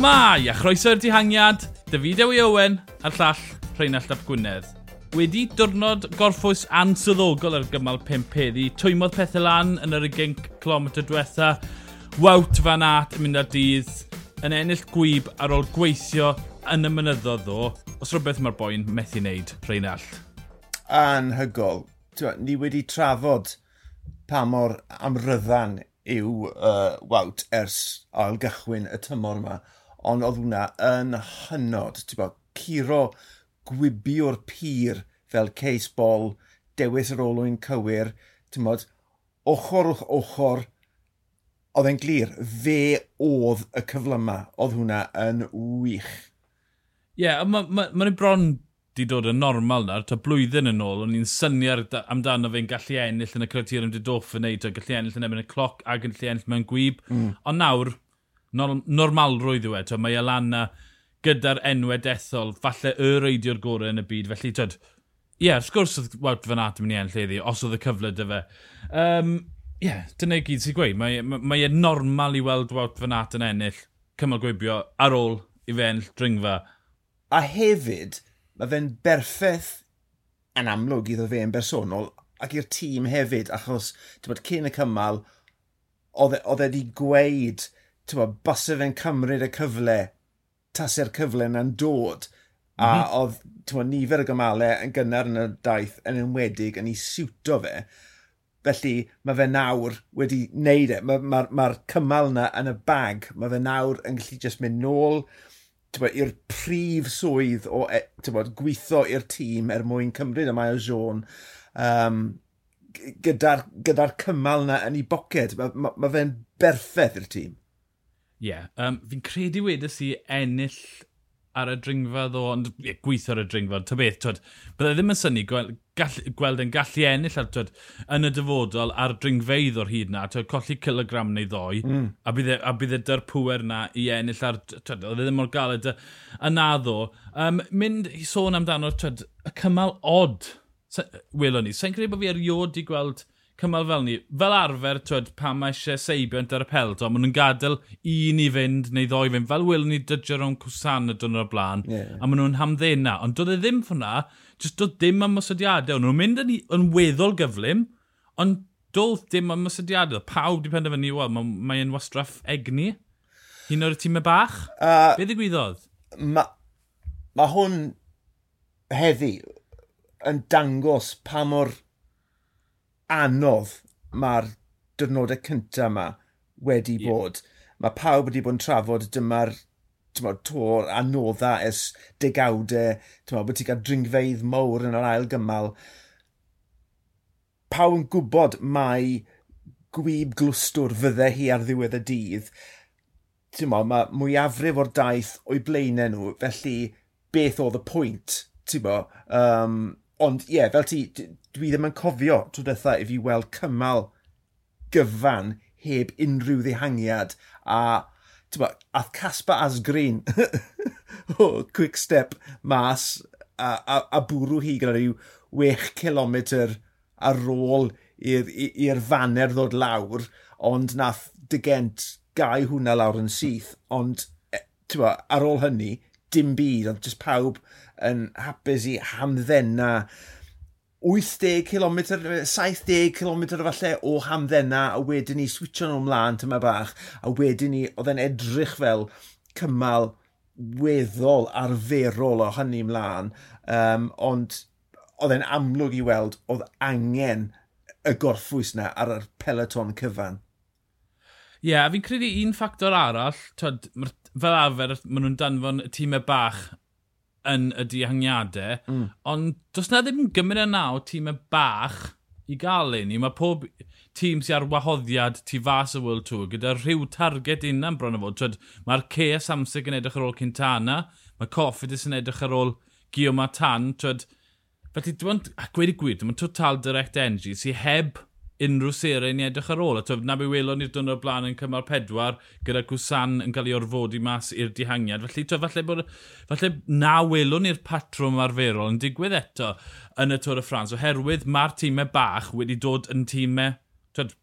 Shmai, a chroeso'r dihangiad, David Ewi Owen a'r llall Rheinald Ap Gwynedd. Wedi diwrnod gorffwys ansyddogol ar gymal 5 peddi, twymodd pethau lan yn yr 20 km diwetha, wawt fan at yn mynd ar dydd, yn ennill gwyb ar ôl gweithio yn y mynyddodd ddo. Os rhywbeth mae'r boi'n methu wneud, Rheinald? Anhygol. Ni wedi trafod pa mor amryddan yw uh, wawt ers ail gychwyn y tymor yma ond oedd hwnna yn hynod, ti'n bod, curo gwibio'r pyr fel ceis bol, dewis yr olwyn cywir, ti'n bod, ochr wrth ochr, oedd e'n glir, fe oedd y cyflyma, oedd hwnna yn wych. Ie, yeah, mae'n ma, ma, ma bron di dod yn normal na, ta blwyddyn yn ôl, o'n i'n syniad amdano fe'n gallu ennill yn y creadur yn didoffi neu, ta gallu ennill yn ebyn y cloc ac yn gallu ennill mewn gwyb, mm. ond nawr, normalrwydd yw e. Twa, mae e Alana gyda'r enwau dethol, falle y reidio'r gorau yn y byd. Felly, tyd, ie, yeah, wrth gwrs oedd Wout Van Aert yn mynd i enll eddi, os oedd y cyfle dy fe. Um, ie, yeah, dyna i gyd sy'n gweud. Mae, e, mae, mae e normal i weld Wout Van Aert yn ennill, cymal gwibio, ar ôl i fe ennill dringfa. A hefyd, mae fe'n berffaith yn amlwg iddo fe yn bersonol ac i'r tîm hefyd, achos bod, cyn y cymal, oedd e wedi e gweud bod, basa fe'n cymryd y cyfle, tasau'r cyfle yna'n dod. Mm -hmm. A mhm. oedd, ti'n bod, nifer y gymalau yn gynnar yn y daith yn enwedig yn ei siwto fe. Felly, mae fe nawr wedi wneud e. Mae'r ma, ma, cymal yna yn y bag. Mae fe nawr yn gallu just mynd nôl i'r prif swydd o e, bod, gweithio i'r tîm er mwyn cymryd y mae o Sion um, gyda'r gyda cymal yna yn ei boced. Mae ma, ma fe'n berffaith i'r tîm. Ie. Yeah. Um, fi'n credu wedes i ennill ar y dringfa ddo, ond yeah, gweithio ar y dringfa, ta beth, twyd, bydde ddim yn syni gweld, gall, gweld yn gallu ennill ar, twyd, yn y dyfodol ar dringfeidd o'r hyd na, twyd, colli kilogram neu ddoi, mm. a bydde, a bydde dy'r pwer na i ennill ar, twyd, oedd e ddim mor galed yna ddo. Um, mynd i sôn amdano, twyd, y cymal od, welon ni, sa'n credu bod fi erioed i gweld cymal fel ni. Fel arfer, twyd, pan mae eisiau seibio yn dyr y pelto, maen nhw'n gadael un i fynd neu ddoi fynd. Fel wyl ni dydjo rhwng cwsan y dyn o'r blaen, yeah. a maen nhw'n hamddena. Ond doedd e ddim ffwnna, jyst doedd dim am osodiadau. Ond nhw'n mynd yn, yn weddol gyflym, ond doedd dim am osodiadau. Pawb di penderfynu, wel, mae'n mae wastraff egni. Un o'r tîmau bach. Uh, Be ddigwyddodd? Mae ma hwn heddi yn dangos pa mor anodd mae'r dyrnodau cyntaf yma wedi yeah. bod. Mae pawb wedi bod yn trafod dyma'r tor anodda ers degawdau, bod ti'n cael dringfeidd mowr yn yr ail gymal. Pawb yn gwybod mae gwyb glwstwr fydde hi ar ddiwedd y dydd. Tyma, mae mwyafrif o'r daith o'i blaenau nhw, felly beth oedd y pwynt? Tyma, um, Ond ie, yeah, fel ti, dwi ddim yn cofio trwy dethau i fi weld cymal gyfan heb unrhyw ddihangiad a tyma, ath Casper Asgreen o quick step mas a, a, a bwrw hi gyda rhyw 6 km ar ôl i'r faner ddod lawr, ond nath dygent gau hwnna lawr yn syth, ond e, tywa, ar ôl hynny, dim byd, ond just pawb yn hapus i hamddenna 80 km, 70 km falle o hamddenna a wedyn ni switcho nhw ymlaen tyma bach a wedyn ni oedd e'n edrych fel cymal weddol arferol o hynny ymlaen um, ond oedd e'n amlwg i weld oedd angen y gorffwys na ar y peloton cyfan. Ie, yeah, fi'n credu un ffactor arall, mae'r fel arfer, maen nhw'n danfon tîmau bach yn y dihangiadau, mm. ond does na ddim gymryd yna o tîmau bach i gael un. Mae pob tîm sy'n ar wahoddiad tu fas y World Tour gyda rhyw target unan bron o fod. Mae'r Cea Samsig yn edrych ar ôl Cintana, mae Coffidus yn edrych ar ôl Guillaume Tan. Twyd, felly, dwi'n gweud i gwir, dwi'n total direct energy sy'n heb unrhyw serau ni'n edrych ar ôl. A twf, na be welon ni'r dwrnod blaen yn cymal pedwar gyda Gwsan yn cael ei orfodi mas i'r dihangiad. Felly, twf, falle, bod, falle na welon ni'r patrwm arferol yn digwydd eto yn y Tôr y Ffrans. Oherwydd mae'r tîmau bach wedi dod yn tîmau twf,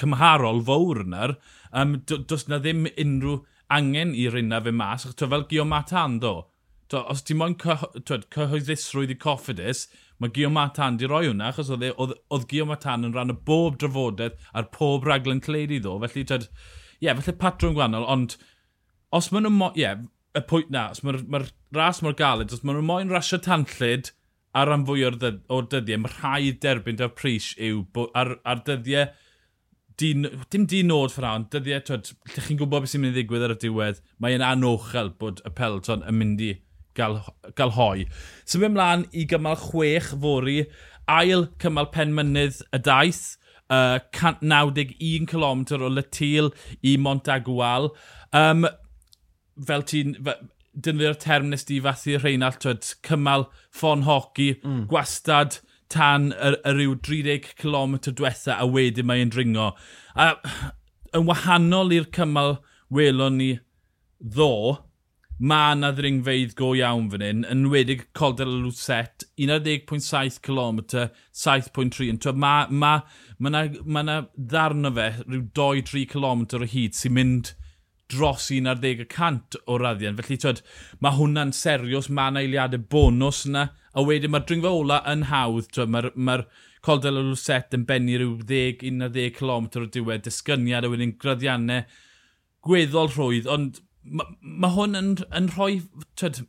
cymharol fawr yna. Um, does na ddim unrhyw angen i rinna fe mas. Twf, fel Gio Matan ddo to, os ti moyn cyhoeddusrwydd i Coffidus, mae Gio Matan di roi hwnna, achos oedd, oedd, oedd Gio Matan yn rhan o bob drafodaeth ar pob raglen cledu ddo. Felly, ie, yeah, felly patrwm gwannol, ond os maen nhw'n... Ie, yeah, y pwynt na, os mae'r ma ras mor galed, os maen nhw'n moyn rasio tanllid ar ran fwy o'r, dyd, o'r dyddiau, mae rhai derbyn da'r pris yw ar, ar dyddiau Dyn, dim di nod ffra, ond dyddiau, twyd, lle chi'n gwybod beth sy'n mynd i ddigwydd ar y diwedd, mae'n anochel bod y pelton yn mynd i gael, gael hoi. Symud ymlaen i gymal chwech fori, ail cymal penmynydd y daith, uh, 191 km o Lytil i Montagual. Um, fel ti'n dynyddio'r term nes di fathu Rheinald, twyd, cymal ffon hoci, mm. gwastad tan y, y rhyw 30 km diwetha a wedyn mae'n dringo. A yn wahanol i'r cymal welon ni ddo, mae yna ddringfeidd go iawn fan hyn, yn wedig Coldel y Lwset, 11.7 km, 7.3. Mae ma, ma, ma ma ddarn o fe rhyw 2-3 km o hyd sy'n mynd dros 11% o raddian. Felly, twyd, mae hwnna'n serios, mae yna eiliadau bonus yna, a wedyn mae'r dringfa ola yn hawdd. Mae'r ma Coldel y Lwset yn benni rhyw 10-11 km o diwedd, disgyniad a wedyn graddiannau gweddol rhwydd, ond mae ma hwn yn, yn rhoi...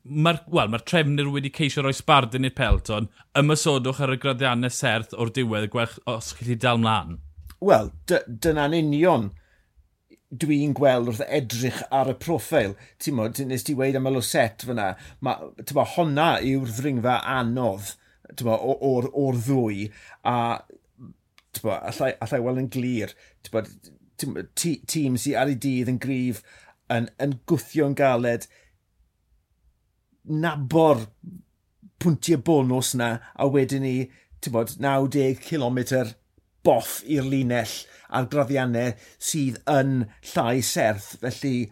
Mae'r well, ma trefnir wedi ceisio rhoi sbardyn i'r pelton. Ymysodwch ar y graddiannau serth o'r diwedd gwech os chi wedi dal mlaen. Wel, dyna'n union dwi'n gweld wrth edrych ar y profil. Ti'n modd, nes ti weid am y loset fyna. Mae, ma, honna yw'r ddringfa anodd o'r, or ddwy. A mo, allai, allai weld yn glir, tîm sy'n ar ei dydd yn gryf yn, yn gwthio'n galed nabor pwyntiau bonus na a wedyn ni, ti'n bod, 90 km boff i'r linell a'r graddiannau sydd yn llai serth. Felly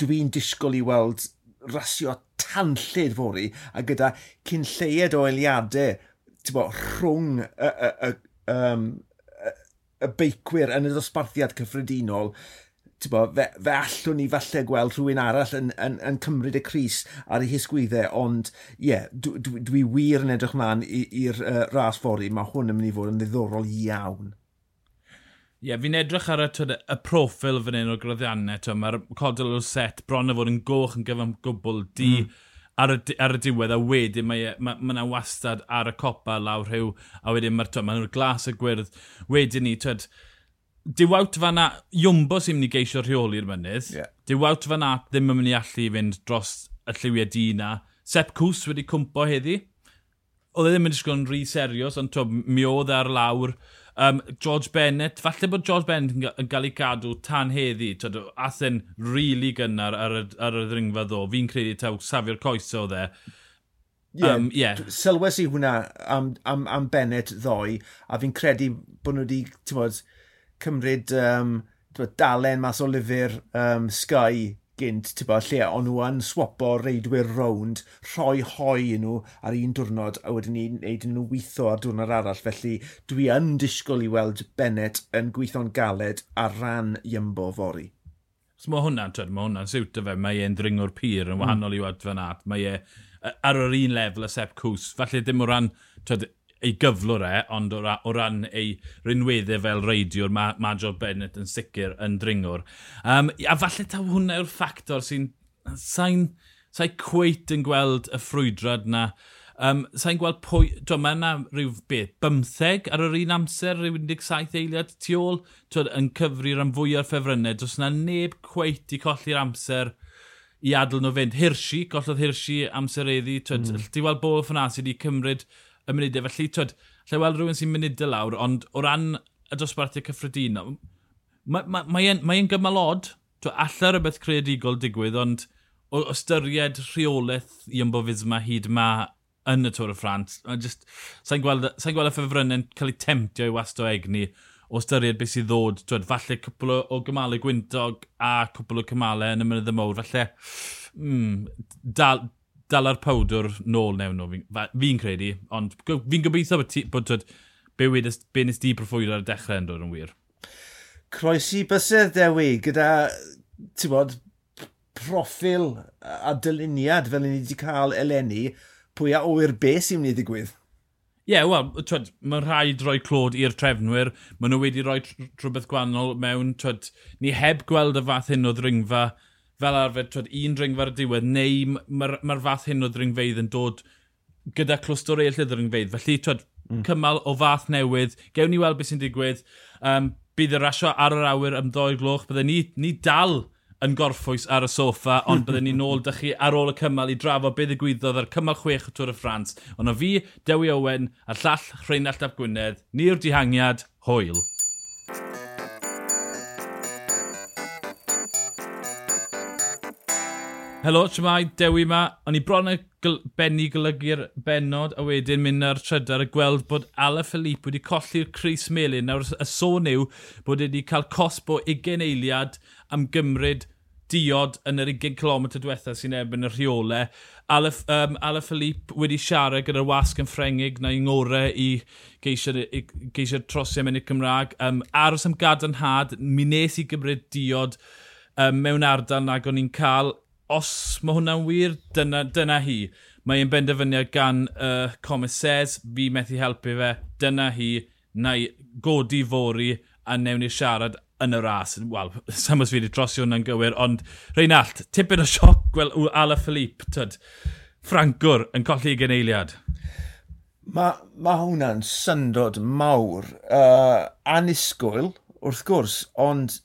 dwi'n disgwyl i weld rasio tanllid fori a gyda cyn lleied o eiliadau bo, rhwng y, y, y, um, y beicwyr yn y dosbarthiad cyffredinol bo, fe, fe allwn ni falle gweld rhywun arall yn, yn, yn cymryd y Cris ar ei hisgwyddau, ond ie, yeah, dwi, dwi, dwi wir yn edrych mlaen i'r uh, ras fori, mae hwn yn mynd i fod yn ddiddorol iawn. Ie, yeah, fi'n edrych ar y, twyd, y profil fan hyn o'r graddiannau. Mae'r codol o'r set bron o fod yn goch yn gyfan gwbl di mm. ar, y, ar y diwedd, a wedyn mae yna ma, ma wastad ar y copa lawr rhyw, a wedyn mae'r ma glas y gwyrdd. Wedyn ni, twyd, Dywawt fan at, Iwmbo sy'n mynd i geisio rheoli'r mynydd. Yeah. Dywawt fan at ddim yn mynd i allu fynd dros y lliwiau di na. Sepp Cws wedi cwmpo heddi. Oedd e ddim yn disgwyl yn rhy serios, ond to, mi oedd e ar lawr. Um, George Bennett, falle bod George Bennett yn cael ei cadw tan heddi. Tod, athyn rili really gynnar ar, ar, ar y ddringfa ddo. Fi'n credu taw safio'r coes oedd e. Yeah, um, yeah. Sylwes i hwnna am, am, am Bennett ddoe, a fi'n credu bod nhw wedi, ti'n cymryd um, dalen mas o lyfr um, Sky gynt, ti'n bod, lle o'n nhw yn swapo reidwyr rownd, rhoi hoi nhw ar un diwrnod, a wedyn ni wneud nhw weithio ar diwrnod arall. Felly dwi yn disgwyl i weld Bennett yn gweithio'n galed ar ran Iymbo fori. So, mae hwnna'n tred, mae hwnna'n siwt o fe, mae e'n dringwr pyr yn hmm. wahanol mm. i wad fan at, mae e ar yr un lefel y Sepp Cws, falle dim o ran tred, ei gyflwr e, ond o, ra, o ran ei rinweddau fel reidiwr, mae ma Joe Bennett yn sicr yn dringwr. Um, a falle ta hwnna yw'r ffactor sy'n... Sa'n sa cweit yn gweld y ffrwydrad na. Um, sa'n gweld pwy... Dwi'n mae yna rhyw beth, bymtheg ar yr un amser, rhyw 17 eiliad tu ôl, twyd, yn cyfri rhan fwy o'r ffefrynnau. Does yna neb cweit i colli'r amser i adl nhw fynd. Hirsi, gollodd Hirsi amser eddi. Twyd, mm. Ti weld bod ffynasi wedi cymryd y munudau. Felly, twyd, lle weld rhywun sy'n munudau lawr, ond o ran y dosbarthiau cyffredinol, mae'n ma, ma, ma, ma gymal od. Tw, alla rhywbeth creadigol digwydd, ond o ystyried rheolaeth i ymbofydd yma hyd yma yn y Tôr y Ffrant. Sa'n gweld, sa gweld y ffefrynnau'n cael eu temtio i wasto egni o ystyried beth sydd ddod. Twyd, falle cwpl o o gymalau gwyntog a cwpl o cymalau yn y mynydd y mawr. Falle, mm, dal, dala'r powdwr nôl newn nhw, fi'n fi credu. Ond fi'n gobeithio bod, ti, bod twyd, be, wedys, be nes di profwyr ar y dechrau yn dod yn wir. Croesi bysedd, Dewi, gyda, ti'n bod, proffil a dyluniad fel ni wedi cael eleni, pwy a o'r beth sy'n mynd i ddigwydd? Ie, yeah, wel, twyd, mae rhaid rhoi clod i'r trefnwyr. Maen nhw wedi rhoi rhywbeth gwannol mewn, twyd, ni heb gweld y fath hyn o ddringfa fel arfer twyd, un dringfa ar y diwedd, neu mae'r ma fath hyn o dringfeidd yn dod gyda clwstwr eill y dringfeidd. Felly, twyd, mm. cymal o fath newydd, gewn ni weld beth sy'n digwydd. Um, bydd y rasio ar yr awyr am ddoi gloch, byddai ni, ni dal yn gorffwys ar y soffa, ond byddwn ni nôl dych chi ar ôl y cymal i drafod beth y gwyddodd ar cymal chwech o Tŵr y Ffrans. Ond o fi, Dewi Owen, a llall Rheinald Ap Gwynedd, ni'r dihangiad, hwyl. helo, trymau, dewi yma. O'n i bron y gyl benni golygu'r benod, a wedyn mynd ar trydar a gweld bod Ala Philippe wedi colli'r Cris Melin. Nawr, y sôn yw bod e wedi cael cosbo 20 eiliad am gymryd diod yn yr 20 km diwethaf sy'n ebyn y rheolau. Ala, um, Ala Philippe wedi siarad gyda'r wasg yn ffrengig na i ngore i geisio'r geisio trosiau mewn i'r Cymraeg. Um, aros am gadarnhad, mi nes i gymryd diod um, mewn ardal nag o'n i'n cael os mae hwnna'n wir, dyna, dyna hi. Mae'n benderfyniad gan uh, comisers, fi methu helpu fe, dyna hi, na i godi fori a newn ni siarad yn y ras. Wel, sam os fi wedi drosio hwnna'n gywir, ond Reinald, tipyn o sioc, wel, Ala Philippe, tyd, Ffrancwr yn colli i geneiliad. Mae ma hwnna'n syndod mawr, uh, anisgwyl, wrth gwrs, ond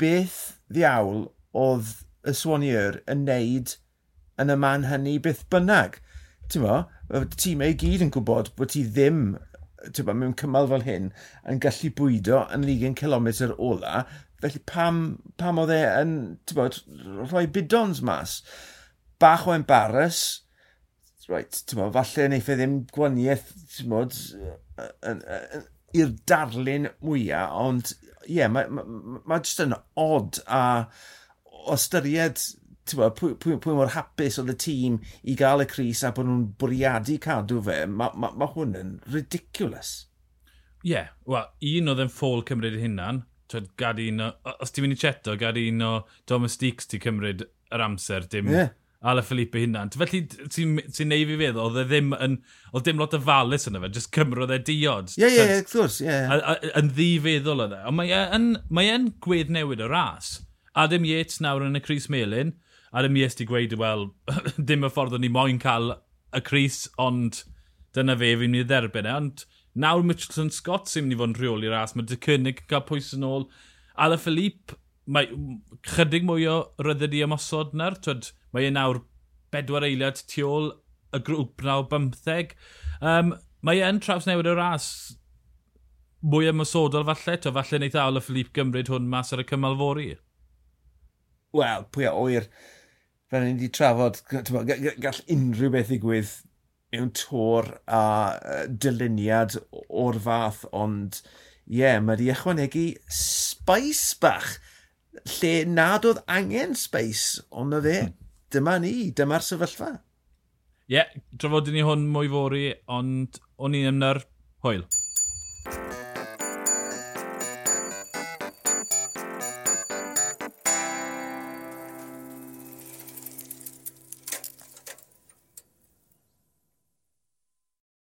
beth ddiawl oedd y swanier yn neud yn y man hynny byth bynnag. Ti'n mo, tîm ei gyd yn gwybod bod ti ddim bo, mewn cymal fel hyn yn gallu bwydo yn 20 km ola, felly pam, pam oedd e yn bod, rhoi bidons mas. Bach o embarrass, right, bo, falle wneud e ddim gwaniaeth i'r darlun mwyaf, ond ie, yeah, mae ma, ma, ma, ma jyst yn od a o styried pwy, pwy, pwy mor hapus oedd y tîm i gael y Cris a bod nhw'n bwriadu cadw fe, mae ma, ma hwn yn ridiculous. Ie, yeah, wel, un oedd yn ffôl cymryd hynna'n, gad un o, os ti'n mynd i cheto, gad un o domestiques ti cymryd yr amser, dim yeah. Ala Felipe hynna'n. Felly ti'n ti neu fi feddwl, oedd e ddim yn, oedd dim lot o falus yna fe, jyst cymrodd e diod. Ie, ie, wrth gwrs, ie. Yn ddifeddwl oedd e, ond mae e e'n gwedd newid o ras. Adam Yates nawr yn y Cris Melin. Adam Yates di gweud, wel, dim y ffordd o'n i moyn cael y Cris, ond dyna fe fi'n mynd i dderbyn e. Ond nawr Mitchelton Scott sy'n mynd i fod yn rheoli ras. Mae Dycynnig yn cael pwys yn ôl. Ala Philippe, mae chydig mwy o ryddyd i ymosod na'r. Twyd, mae e nawr bedwar eiliad tu ôl y grŵp naw bymtheg. Um, mae e'n traws newid y ras mwy ymwysodol falle, to falle wneud Ala Philippe gymryd hwn mas ar y cymal fori wel, pwy a oer, fel ni wedi trafod, gall unrhyw beth ddigwydd mewn tor a dyluniad o'r fath, ond ie, yeah, mae wedi ychwanegu spais bach, lle nad oedd angen spais, ond na fe, hmm. dyma ni, dyma'r sefyllfa. Ie, yeah, drafodyn ni hwn mwy fori, ond o'n i'n ymna'r hwyl.